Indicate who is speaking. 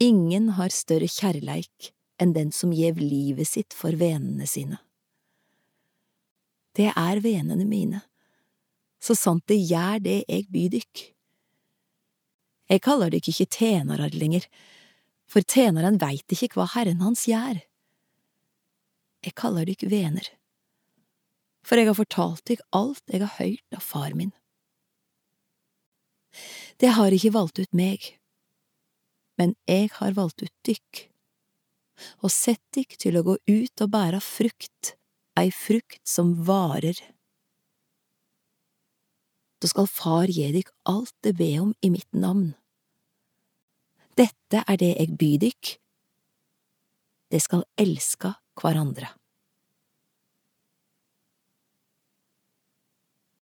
Speaker 1: Ingen har større kjærleik enn den som gjev livet sitt for venene sine. Det er venene mine, så sant det gjør det eg byr dykk. Eg kaller dykk ikkje tjenarar lenger, for tenaren veit ikkje hva herren hans gjør. Eg kaller dykk vener, for eg har fortalt dykk alt eg har høyrt av far min. Det har ikkje valgt ut meg, men eg har valgt ut dykk, og sett dykk til å gå ut og bæra frukt, ei frukt som varer. Da skal far gi dykk alt det ber om i mitt navn. Dette er det eg byr dykk, det skal elska hverandre.